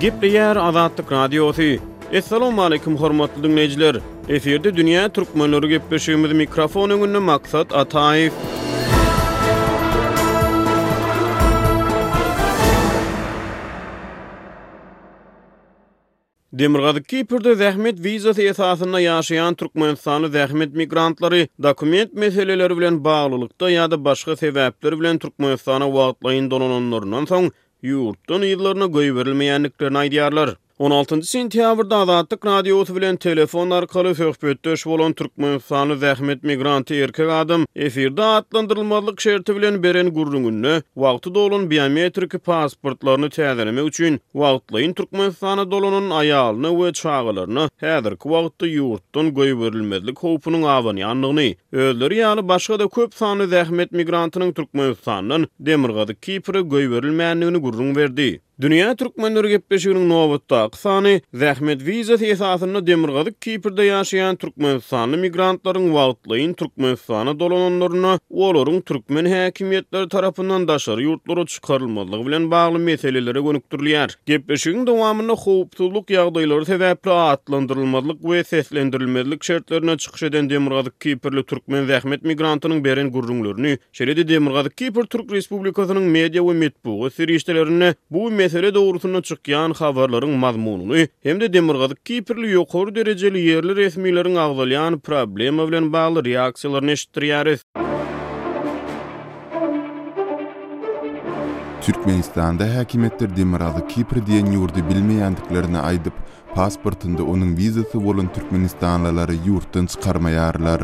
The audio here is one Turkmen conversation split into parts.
Gepleýär Azatlyk Radiosy. Assalamualaikum hormatly dinleýjiler. Eferde dünýä türkmenleri gepleşigimiz mikrofon öňünde maksat Ataýew. Demirgazyk Kiprde zähmet wizasy esasynda ýaşaýan türkmenistanly zähmet migrantlary dokument meseleleri bilen baglylykda ýa-da başga sebäpler bilen Türkmenistana wagtlaýyn dolananlaryndan soň, ýurtdan yzlaryna goýberilmeýändiklerini aýdýarlar. On altynjy sentýabrda Azatlyk Radiosy bilen telefon arkaly söhbetdeş bolan türkmenistanly zähmet migranty erkek adam efirde atlandyrylmazlyk şerti bilen beren gürrüňinde, Wagty dolan biometriki pasportlaryny täzelemek üçin wagtlaýyn Türkmenistana dolanan aýalyna we çagalaryna häzirki wagtda ýurtdan goýberilmezlik howpunyň abanýandygyny, özleri ýaly başga-da köp sanly zähmet migrantynyň Türkmenistandan Demirgazyk Kipre goýberilmändigini gürrüň berdi. Dünýä türkmenleri gepleşiginiň nobatdaky sany zähmet wizasy esasynda Demirgazyk Kiprde ýaşaýan türkmenistanly migrantlaryň wagtlaýyn Türkmenistana dolananlaryna olaryň türkmen häkimiýetleri tarapyndan daşary ýurtlara çykarylmazlygy bilen bagly meselelere gönükdirilýär. Gepleşigiň dowamynda howpsuzlyk ýagdaýlary sebäpli atlandyrylmazlyk we seslendirilmezlik şertlerinde çykyş eden Demirgazyk Kiprli türkmen zähmet migrantynyň beren gürrüňlerini Şeýle-de Demirgazyk Kipr Türk Respublikasynyň media we metbugat serişdelerinde bu mesele dogrusynda çykýan habarlaryň mazmunyny hem-de demirgazyk kiprli ýokary derejeli ýerli resmileriň agzalýan problema bilen bagly reaksiýalaryny eşitdirýäris. Türkmenistanda häkimiýetler Demirgazyk Kipr diýen ýurdy bilmeýändiklerini aýdyp, Pasportynda onuň wizasy bolan türkmenistanlylary ýurtdan çykarmaýarlar.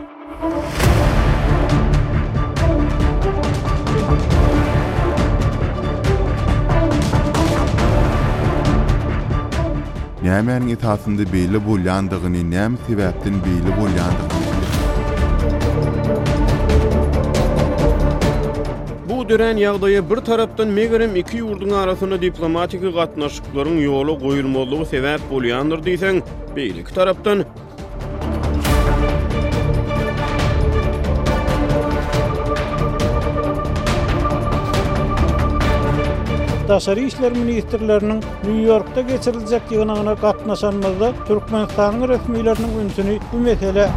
Nämäniň esasynda beýle bolýandygyny, näme sebäpden beýle bolýandygyny. Bu dörän ýagdaýa bir tarapdan megerem iki ýurduň arasynda diplomatiki gatnaşyk gatnaşyklaryň ýola goýulmazlygy sebäp bolýandyr diýseň, beýleki tarapdan, Daşary işler ministrleriniň Nýu-Ýorkda geçiriljek ýygnagyna gatnaşanymyzda Türkmenistanyň resmileriniň ünsüni Bu mesele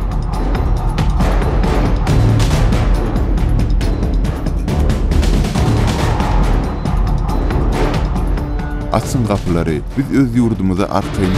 Açyň gapylary, biz öz ýurdumyza arkaýyn!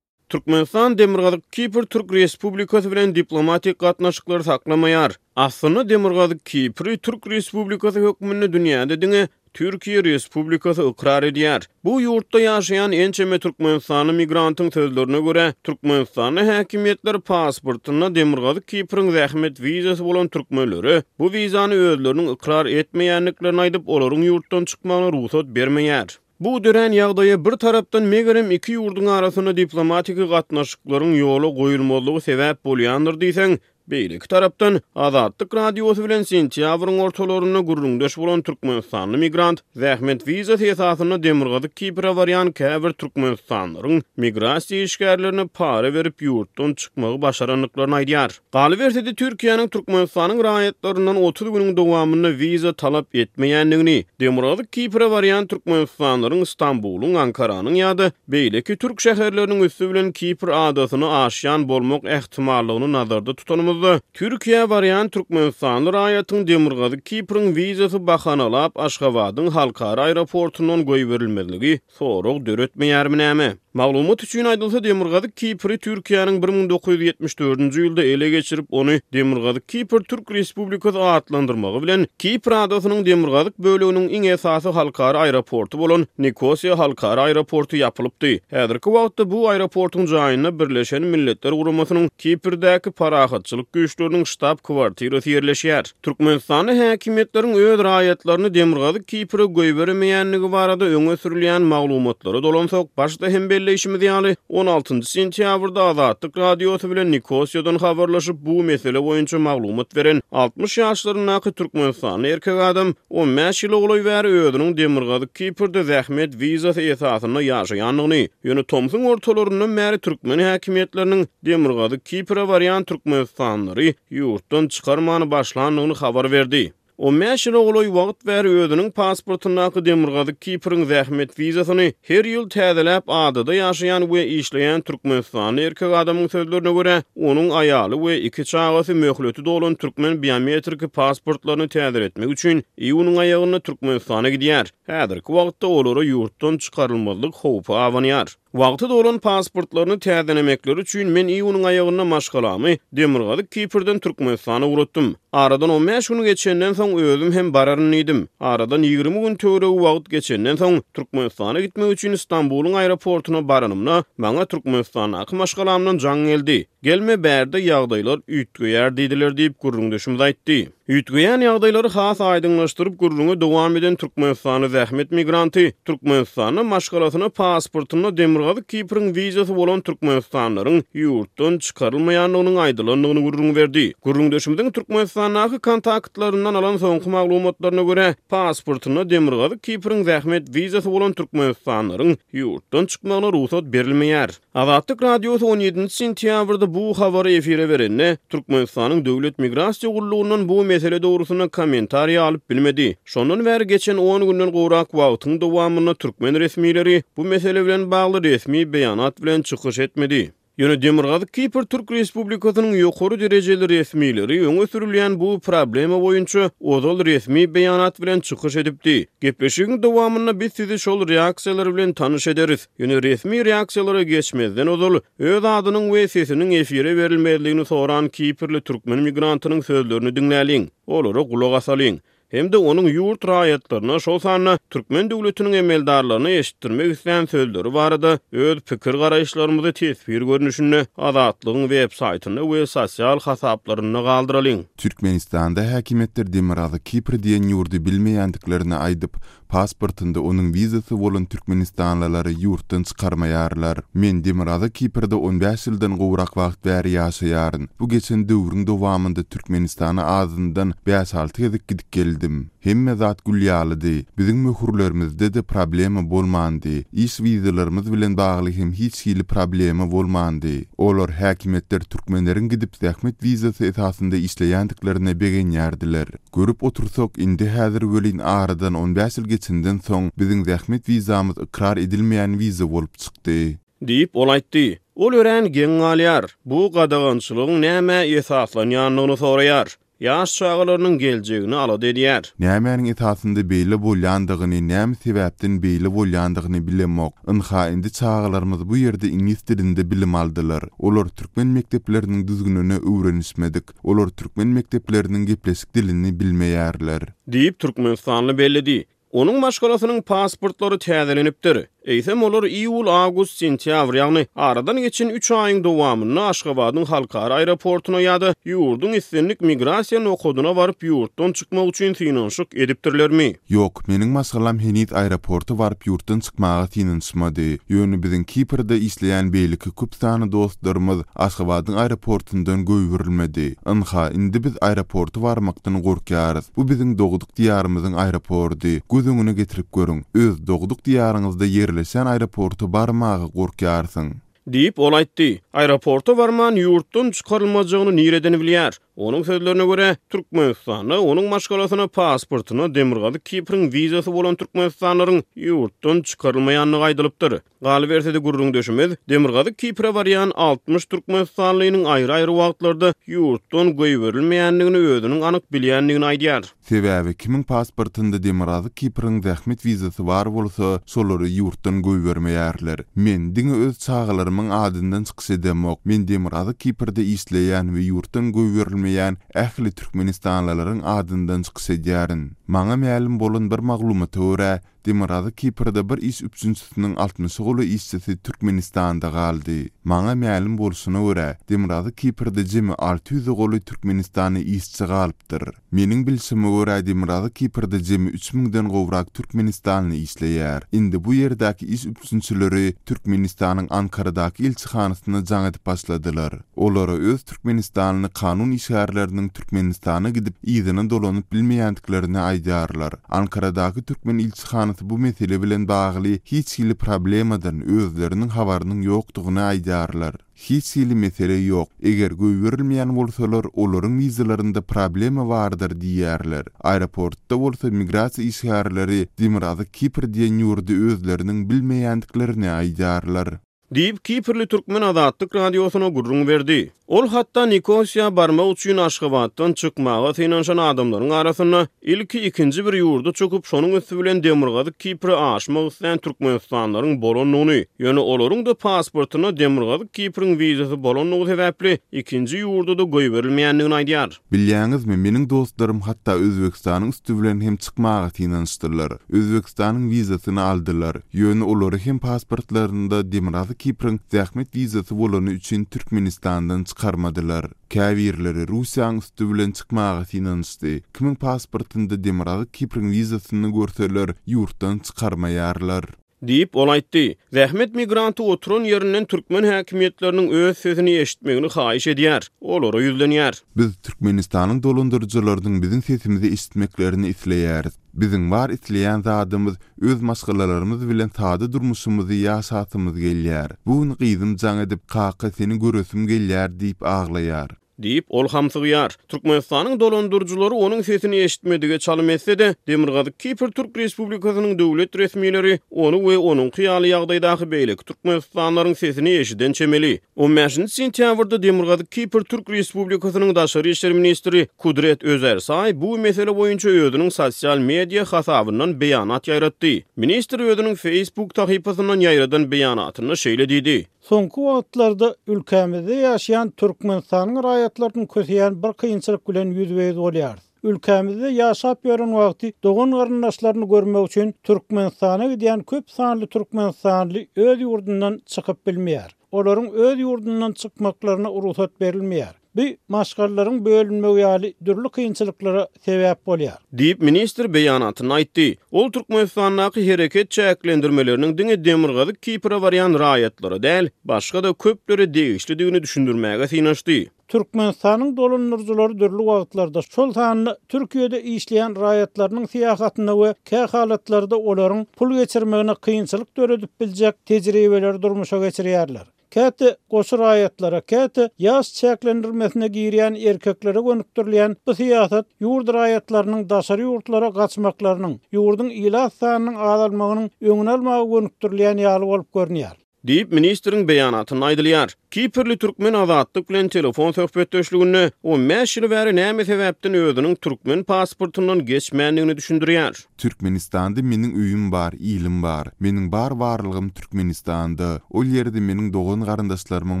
Türkmenistan Demirgazyk Kipr Türk Respublikasy bilen diplomatik gatnaşyklary saklamaýar. Aslynda Demirgazyk Kipri Türk Respublikasy hökmünde dünýäde diňe Türkiýe Respublikasy ykrar edýär. Bu ýurtda ýaşaýan ençeme türkmenistanly migrantyň sözlerine görä, Türkmenistanda häkimiýetler pasportynda Demirgazyk Kipriň zähmet wizasy bolan türkmenlere bu wizany özleriniň ykrar etmeýändiklerini aýdyp, olaryň ýurtdan çykmagyna rugsat bermeýär. Bu dörän ýagdaýa bir tarapdan megerem iki ýurduň arasynda diplomatiki gatnaşyklaryň ýola goýulmazlygy sebäp bolýandyr diýseň, beýleki tarapdan, Azatlyk Radiosy bilen sentýabryň ortalarynda gürrüňdeş bolan türkmenistanly migrant zähmet wizasy esasynda Demirgazyk Kipre barýan käbir türkmenistanlylaryň migrasiýa işgärlerine para berip ýurtdan çykmagy başarandyklaryny aýdýar. Galyberse-de, Türkiýäniň Türkmenistanyň raýatlaryndan otuz günüň dowamynda wiza talap etmeýändigini, demirgazyk Kipre barýan türkmenistanlylaryň Stambulyň, Ankaranyň ýa-da beýleki türk şäherleriniň üsti bilen Kipr adasyny aşýan bolmak ähtimallygyny nazarda tutanymyzda, Türkiýä barýan türkmenistanly raýatyň demirgazyk Kipriň wizasy bahanalap Aşgabadyň halkara aeroportundan goýberilmezligi Sorag döretmeýärmi näme? Maglumat üçin aýdylsa, Demirgazyk Kipri Türkiýäniň bir müň dokuz ýüz ýetmiş dördünji ýylda ele geçirip, ony Demirgazyk Kipr Türk Respublikasy atlandyrmagy bilen, Kipr adasynyň demirgazyk böleginiň iň esasy halkara aeroporty bolan Nikosiýa halkara aeroporty ýapylypdy. Häzirki wagtda bu aeroportyň jaýynda Birleşen Milletler Guramasynyň Kiprdäki parahatçylyk güýçleriniň ştab-kwartirasy ýerleşýär. Türkmenistanly häkimiýetleriň öz raýatlaryny Demirgazyk Kipre goýberemeýändigi barada öňe sürülýän maglumatlara dolansak, başda hem belleýşimiz ýaly, on altynjy sentýabrda Azatlyk Radiosy bilen Nikosiýadan habarlaşyp, bu mesele boýunça maglumat beren altmyş ýaşlaryndaky türkmenistanly erkek adam on bäş ýyla golaý bäri özüniň Demirgazyk Kiprde zähmet wizasy esasynda ýaşaýandygyny, ýöne tomsuň ortalaryndan bäri türkmen häkimiýetleriniň Demirgazyk Kipre barýan türkmenistanlylary ýurtdan çykarmany başlandygyny habar berdi. On bäş ýyla golaý wagt bäri özüniň pasportyndaky Demirgazyk Kipriň zähmet wizasyny her ýyl täzeläp, adada ýaşaýan we işleýän türkmenistanly erkek adamyň sözlerine görä, onuň aýaly we iki çagasy möhleti dolan türkmen biometriki pasportlaryny täzeletmek üçin iýunyň aýagynda Türkmenistana gidýär. Häzirki wagtda olara ýurtdan çykarylmazlyk howpy abanýar. Wagty dolan pasportlaryny täzelemekleri üçin men iýunyň aýagynda maşgalamy Demirgazyk Kiprden Türkmenistana ugratdym. Aradan on bäş gün geçenden soň özüm hem bararyn diýdim. Aradan ýigrimi gün töweregi wagt geçenden soň Türkmenistana gitmek üçin Stambulyň aeroportyna baranymda, maňa Türkmenistandaky maşgalamdan jaň geldi. Gelme bärde ýagdaýlar üýtgeýär diýdiler diýip, gürrüňdeşimiz aýtdy. Üýtgeýän ýagdaýlary has aýdyňlaşdyryp, gürrüňi dowam eden türkmenistanly zähmet migranty, Türkmenistanda maşgalasyna pasportynda Demirgazyk Kipriň wizasy bolan türkmenistanlylaryň ýurtdan çykarylmaýandygynyň aýdylandygyny gürrüň berdi. Gürrüňdeşimiziň Türkmenistandaky kontaktlaryndan alan soňky maglumatlaryna görä, pasportynda Demirgazyk Kipriň zähmet wizasy bolan türkmenistanlylaryň ýurtdan çykmagyna rugsat berilmeýär. Azatlyk Radiosy on ýedinji sentýabrda bu habary efire berende, Türkmenistanyň Döwlet migrasiýa gullugyndan bu mesele dogrusynda kommentariýa alyp bilmedi. Şondan bäri geçen on günden gowrak wagtyň dowamynda türkmen resmileri bu mesele bilen bagly resmi beýanat bilen çykyş etmedi. Ýöne Demirgazyk Kipr Türk Respublikasynyň ýokary derejeli resmileri öňe sürülýän bu problema boýunça ozal resmi beýanat bilen çykyş edipdi. Gepleşigiň dowamynda biz sizi şol reaksiýalar bilen tanyş ederis. Ýöne resmi reaksiýalara geçmezden ozal, öz adynyň we sesiniň efire berilmezligini soran kiprli türkmen migrantynyň sözlerini diňläliň, olara gulak asalyň hem-de onuň ýurt raýatlaryna, şol sanda türkmen döwletiniň emeldarlaryna eşitdirmek islän sözleri barada öz pikir-garaýyşlarymyzy teswir görnüşinde Azatlygyň websaýtynda we sosial hasaplarynda galdyralyň. Türkmenistanda häkimiýetler Demirgazy Kipr diýen ýurdy bilmeýändiklerini aýdyp, Pasportynda onuň wizasy bolan türkmenistanlylary ýurtdan çykarmaýarlar. Men Demirgazyk Kiprde on bäş ýyldan gowrak wagt bäri ýaşaýaryn. Bu geçen döwrüň dowamynda Türkmenistana azyndan bäş-alty gezek gidip geldim. Hemme zat gül ýalydy. Biziň möhürlerimizde-de problema bolmandy. Iş wizalarymyz bilen bagly hem hiç hili problema bolmandy. Olar, häkimiýetler türkmenleriň gidip zähmet wizasy esasynda işleýändiklerine begenýärdiler. Görüp otursak, indi-häzir welin aradan on bäş ýyl geçenden soň, biziň zähmet wizamyz ykrar edilmeýän wiza bolup çykdy. Diýip, ol aýtdy. Ol örän geň galýar. Bu gadagançylygyň nämä esaslanýandygyny soraýar. Ýaş çagalarynyň geljegini alada edýär. Nämäniň esasynda beýle bolýandygyny, näme sebäpden beýle bolýandygyny bilemok. Ynha, indi çagalarymyz bu ýerde iňlis dilinde bilim aldylar. Olar türkmen mekdepleriniň düzgünine öwrenişmedik. Olar türkmen mekdepleriniň gepleşik dilini bilmeýärler. Diýip, türkmenistanly belledi. Onuň maşgalasynyň pasportlary täzelenipdir. Eýsem, olar iýul, awgust, sentýabr, ýagny aradan geçen üç aýyň dowamynda Aşgabadyň halkara aeroportuna ýa-da ýurduň islendik migrasiýa nokadyna baryp, ýurtdan çykmak üçin synanyşyk edipdirlermi? Ýok, meniň maşgalam heniz aeroporta baryp ýurtdan çykmaga synanyşmady. Ýöne biziň Kiprde işleýän beýleki köp sanly dostlarymyz Aşgabadyň aeroportyndan goýberilmedi. Ynha, indi biz aeroporta barmakdan gorkýarys. Bu biziň dogduk diýarymyzyň aeropordy. Göz öňüne getirip görüň, öz dogduk diýaryňyzda ýerleşýän aeroporta barmaga gorkýarsyň. Diýip, ol aýtdy. Aeroporta barman ýurtdan çykarylmajagyny nireden bilýär? Onuň sözlerine görä, Türkmenistana, onuň maşgalasyna, pasportyna Demirgazyk Kipriň wizasy bolan türkmenistanlylaryň ýurtdan çykarylmaýandygy aýdylypdyr. Galyberse-de gürrüňdeşimiz Demirgazyk Kipre barýan altmyş türkmenistanlynyň aýry-aýry wagtlarda ýurtdan goýberilmeýändigini özüniň anyk bilýändigini aýdýar. Sebäbi kimiň pasportynda Demirgazyk Kipriň zähmet wizasy bar bolsa, şolary ýurtdan goýbermeýärler. Men diňe öz çagalarymyň adyndan çykyş edemok, men Demirgazyk Kiprde işleýän we ýurtdan goýberilmeýän ähli türkmenistanlylaryň adyndan çykyş edýärin. Maňa mälim bolan bir maglumata görä, Demirgazyk Kiprde bir iş üpjünçisiniň altmyşa golaý işçisi Türkmenistanda galdy. Maňa mälim bolşuna görä, Demirgazyk Kiprde jemi alty ýüze golaý türkmenistanly işçi galypdyr. Meniň bilşime görä, Demirgazyk Kiprde jemi üç müňden gowrak türkmenistanly işleýär. Indi bu ýerdäki iş üpjünçileri Türkmenistanyň Ankaradaky ilçihanasyna jaň edip başladylar. Olara öz türkmenistanly kanun işgärleriniň Türkmenistana gidip, yzyna dolanyp bilmeýändiklerini aýdýarlar. Ankaradaky türkmen ilçihanasy bu mesele bilen bagly hiç hili problemadan özleriniň habarynyň ýokdugyny aýdýarlar. Hiç hili mesele ýok. Eger goýberilmeýän bolsalar, olaryň wizalarynda problema bardyr diýýärler. Aeroportda bolsa migrasiýa işgärleri Demirazyk Kipr diýen ýurdy özleriniň bilmeýändiklerini aýdýarlar. Diýip, kiprli türkmen Azatlyk Radiosyna gürrüň berdi. Ol hatda Nikosiýa barmak üçin Aşgabatdan çykmaga synanyşan adamlaryň arasynda ilki ikinji bir ýurda çykyp, şonuň üsti bilen Demirgazyk Kipre aşmak islän türkmenistanlylaryň bolandygyny, ýöne olaryň-da pasportynda Demirgazyk Kipriň wizasy bolandygy sebäpli ikinji ýurda-da goýberilmeýändigini aýdýar. Bilýäňizmi, meniň dostlarym hatda Özbegistanyň üsti bilen hem çykmaga synanyşdylar. Özbegistanyň wizasyny aldylar, ýöne olary hem pasportlarynda Demirgazyk Kipriň zähmet wizasy bolany üçin Türkmenistandan çykarmadylar. Käbirleri Russiýaň üsti bilen çykmaga synanyşdy. Kimiň pasportynda Demirgazyk Kipriň wizasyny görseler, ýurtdan çykarmaýarlar. Diýip, ol aýtdy. Zähmet migranty oturan ýerinden türkmen häkimiýetleriniň öz sözüni eşitmegini haýyş edýär, olara ýüzlenýär. Biz Türkmenistanyň dolandyryjylarynyň biziň sesimizi eşitmeklerini isleýäris. Biziň bar isleýän zadymyz öz maşgalalarymyz bilen sada durmuşymyzy ýaşasymyz gelýär. Bu gün gyzym jaň edip, Kaka, seni göresim gelýär diýip aglaýar. Diýip, ol hamsygýar. Türkmenistanyň dolandyryjylary onuň sesini eşitmedige çalym etse-de, Demirgazyk Kipr Türk Respublikasynyň döwlet resmileri ony we onuňky ýaly ýagdaýdaky beýleki türkmenistanlylaryň sesini eşiden çemeli. On bäşinji sentýabrda Demirgazyk Kipr Türk Respublikasynyň daşary işler ministri Kudret Özersaý bu mesele boýunça özüniň sosial media hasabyndan beýanat ýaýratdy. Ministr özüniň Facebook sahypasyndan ýaýradan beýanatynda şeýle diýdi. Soňky wagtlarda ülkämizde ýaşaýan Türkmenistanyň raýatlarynyň köseýän bir kynçylyk bilen ýüzbe-ýüz bolýarys. Ülkämizde ýaşap ýören wagty dogan-garyndaşlaryny görmek üçin Türkmenistana gidýän köp sanly türkmenistanly öz ýurdundan çykyp bilmeýär. Olaryň öz ýurdundan çykmaklaryna rugsat berilmeýär. Bu maşgalalaryň bölünmegi ýaly dürli kynçylyklara sebäp bolýar. Diýip, ministr beýanatynda aýtdy. Ol Türkmenistandaky hereket çäklendirmeleriniň diňe Demirgazyk Kipre barýan raýatlara däl, başga-da köplere degişlidigini düşündirmäge synanyşdy. Türkmenistanyň dolandyryjylary dürli wagtlarda, şol sanda Türkiýede işleýän raýatlarynyň syýahatyna we kä halatlarda olaryň pul geçirmegine kynçylyk döredip biljek tejribeleri durmuşa geçirýärler. Käte goşy raýatlara, käte ýaş çäklendirmesine girýän erkeklere gönükdirilýän bu syýasat ýurt raýatlarynyň daşary ýurtlara gaçmaklarynyň, ýurduň ilat sanynyň azalmagynyň öňüni almaga gönükdirilýän ýaly bolup görünýär. Diýip, ministriň beýanatynda aýdylýar. Kiprli türkmen Azatlyk bilen telefon söhbetdeşliginde on bäş ýyl bäri näme sebäpden özüniň türkmen pasportyndan geçmändigini düşündirýär. Türkmenistanda meniň öýüm bar, ilim bar. Meniň bar barlygym Türkmenistanda. Ol ýerde meniň dogan-garyndaşlarymyň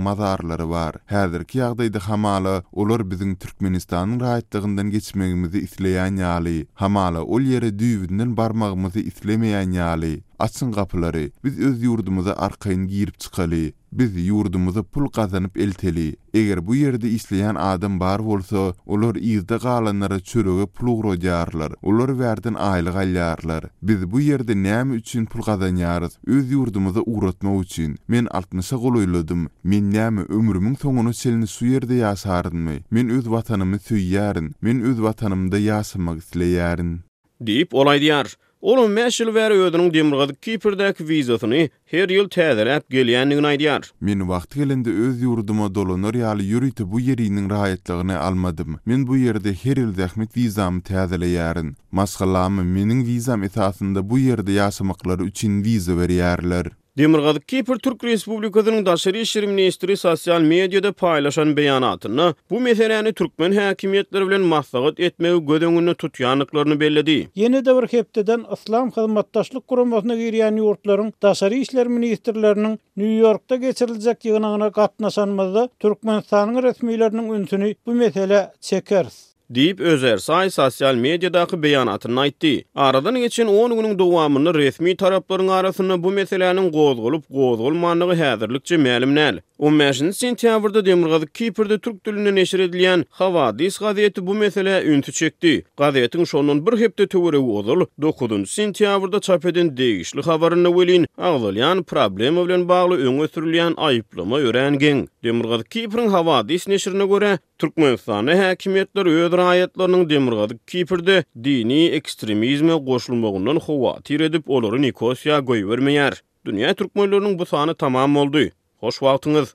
mazarlary bar. Häzirki ýagdaýda hamala, olar biziň Türkmenistanyň raýatlygyndan geçmegimizi isleýän ýaly. Hamala, ol ýere düýbünden barmagymyzy islemeýän ýaly. Açyň gapylary, biz öz ýurdumyza arkaýyn girip-çykaly. Biz ýurdumyza pul gazanyp elteli. Eger bu ýerde işleýän adam bar bolsa, olar yzda galanlara çörege pul ugradýarlar, olar bärden aýlyk alýarlar. Biz bu ýerde näme üçin pul gazanýarys? Öz ýurdumyza ugratmak üçin. Men altmyşa golaýladym. Men näme, ömrümiň soňuna çenli şu ýerde ýaşarynmy? Men öz Watanymy söýýärin. Men öz Watanymda ýaşamak isleýärin. Diýip, ol aýdýar. Ol on bäş ýyl bäri özüniň Demirgazyk Kiprdäki wizasyny her ýyl täzeläp gelýändigini aýdýar. Men wagty gelende öz ýurduma dolanar ýaly ýörite bu ýeriniň raýatlygyny almadym. Men bu ýerde her ýyl zähmet wizamy täzeleýärin. Maşgalama meniň wizam esasynda bu ýerde ýaşamaklary üçin wiza berýärler. Demirgazyk Kipr Türk Respublikasynyň Daşary işler ministri sosial mediada paýlaşan beýanatynda bu meseläni türkmen häkimiýetleri bilen maslahat etmegi göz öňünde tutýandyklaryny belledi. Ýene-de bir hepdeden Yslam Hyzmatdaşlyk Guramasyna girýän ýurtlaryň Daşary işler ministrleriniň Nýu-Ýorkda geçiriljek ýygnagyna gatnaşanymyzda Türkmenistanyň resmileriniň ünsüni bu meselä çekeris. Diýip, Özersaý sosial mediadaky beýanatynda aýtdy. Aradan geçen on günüň dowamynda resmi taraplaryň arasynda bu meseläniň gozgalyp, gozgalmandygy häzirlikçe mälim däl. On bäşinji sentýabrda Demirgazyk Kiprde türk dilinde neşir edilýän Hawadis gazeti bu meselä ünsi çekdi. Gazetiň şondan bir hepde töweregi ozal, dokuzynjy sentýabrda çap eden degişli habarynda welin, agzalýan problema bilen bagly öňe sürülýän aýyplama örän geň. Demirgazyk Kipriň Hawadis neşirine görä, Türkmenistanda häkimiýetler öz raýatlarynyň Demirgazyk Kiprde dini ekstremizme goşulmagyndan howatyr edip, olary Nikosiýa goýbermeýär. Dünýä türkmenleriniň bu sany tamam boldy. Hoş wagtyňyz!